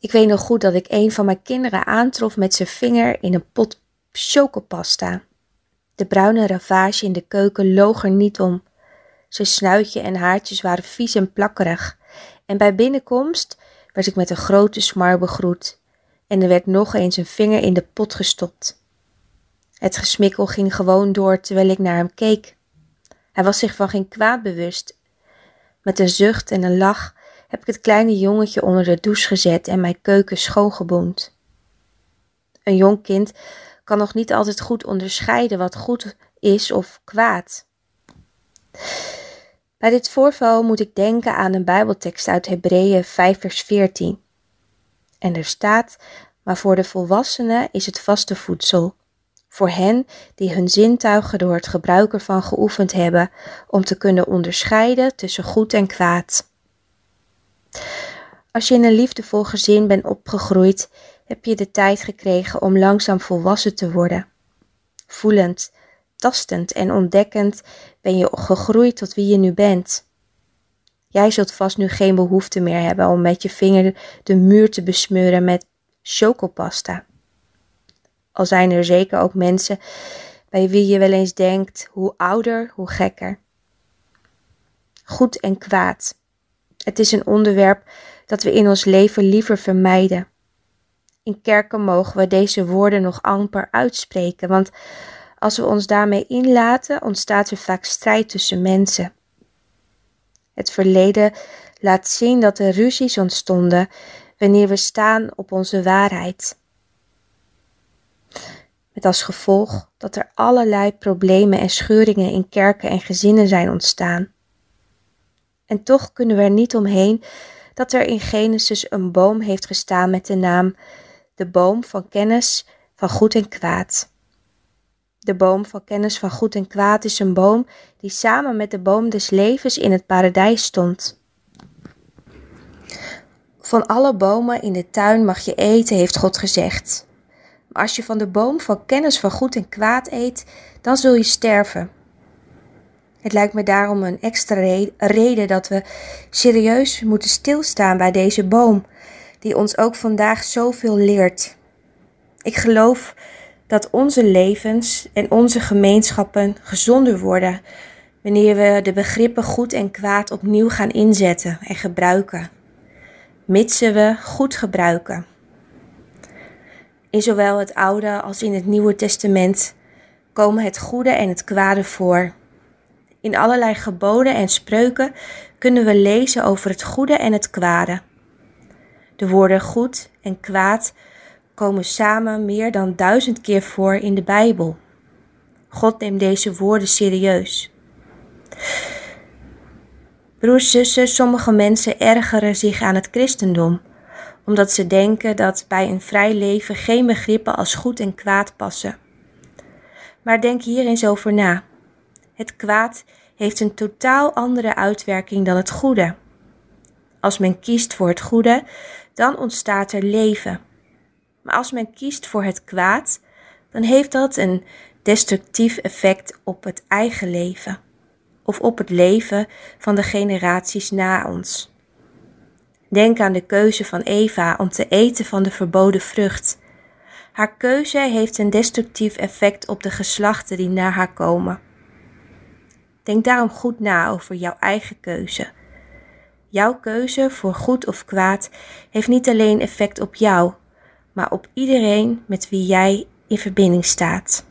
Ik weet nog goed dat ik een van mijn kinderen aantrof met zijn vinger in een pot chocopasta. De bruine ravage in de keuken loog er niet om. Zijn snuitje en haartjes waren vies en plakkerig. En bij binnenkomst werd ik met een grote smar begroet. En er werd nog eens een vinger in de pot gestopt. Het gesmikkel ging gewoon door terwijl ik naar hem keek. Hij was zich van geen kwaad bewust. Met een zucht en een lach heb ik het kleine jongetje onder de douche gezet en mijn keuken schoongeboend. Een jong kind kan nog niet altijd goed onderscheiden wat goed is of kwaad. Bij dit voorval moet ik denken aan een Bijbeltekst uit Hebreeën 5 vers 14. En er staat, maar voor de volwassenen is het vaste voedsel. Voor hen die hun zintuigen door het gebruik ervan geoefend hebben om te kunnen onderscheiden tussen goed en kwaad. Als je in een liefdevol gezin bent opgegroeid, heb je de tijd gekregen om langzaam volwassen te worden. Voelend, tastend en ontdekkend ben je gegroeid tot wie je nu bent. Jij zult vast nu geen behoefte meer hebben om met je vinger de muur te besmeuren met chocopasta. Al zijn er zeker ook mensen bij wie je wel eens denkt: hoe ouder, hoe gekker. Goed en kwaad. Het is een onderwerp dat we in ons leven liever vermijden. In kerken mogen we deze woorden nog amper uitspreken, want als we ons daarmee inlaten, ontstaat er vaak strijd tussen mensen. Het verleden laat zien dat er ruzies ontstonden wanneer we staan op onze waarheid. Met als gevolg dat er allerlei problemen en scheuringen in kerken en gezinnen zijn ontstaan. En toch kunnen we er niet omheen dat er in Genesis een boom heeft gestaan met de naam de boom van kennis van goed en kwaad. De boom van kennis van goed en kwaad is een boom die samen met de boom des levens in het paradijs stond. Van alle bomen in de tuin mag je eten, heeft God gezegd. Maar als je van de boom van kennis van goed en kwaad eet, dan zul je sterven. Het lijkt me daarom een extra reden dat we serieus moeten stilstaan bij deze boom, die ons ook vandaag zoveel leert. Ik geloof dat onze levens en onze gemeenschappen gezonder worden wanneer we de begrippen goed en kwaad opnieuw gaan inzetten en gebruiken, mitsen we goed gebruiken. In zowel het Oude als in het Nieuwe Testament komen het goede en het kwade voor. In allerlei geboden en spreuken kunnen we lezen over het goede en het kwade. De woorden goed en kwaad komen samen meer dan duizend keer voor in de Bijbel. God neemt deze woorden serieus. Broers, zussen, sommige mensen ergeren zich aan het christendom, omdat ze denken dat bij een vrij leven geen begrippen als goed en kwaad passen. Maar denk hier eens over na. Het kwaad heeft een totaal andere uitwerking dan het goede. Als men kiest voor het goede, dan ontstaat er leven. Maar als men kiest voor het kwaad, dan heeft dat een destructief effect op het eigen leven of op het leven van de generaties na ons. Denk aan de keuze van Eva om te eten van de verboden vrucht. Haar keuze heeft een destructief effect op de geslachten die na haar komen. Denk daarom goed na over jouw eigen keuze. Jouw keuze voor goed of kwaad heeft niet alleen effect op jou, maar op iedereen met wie jij in verbinding staat.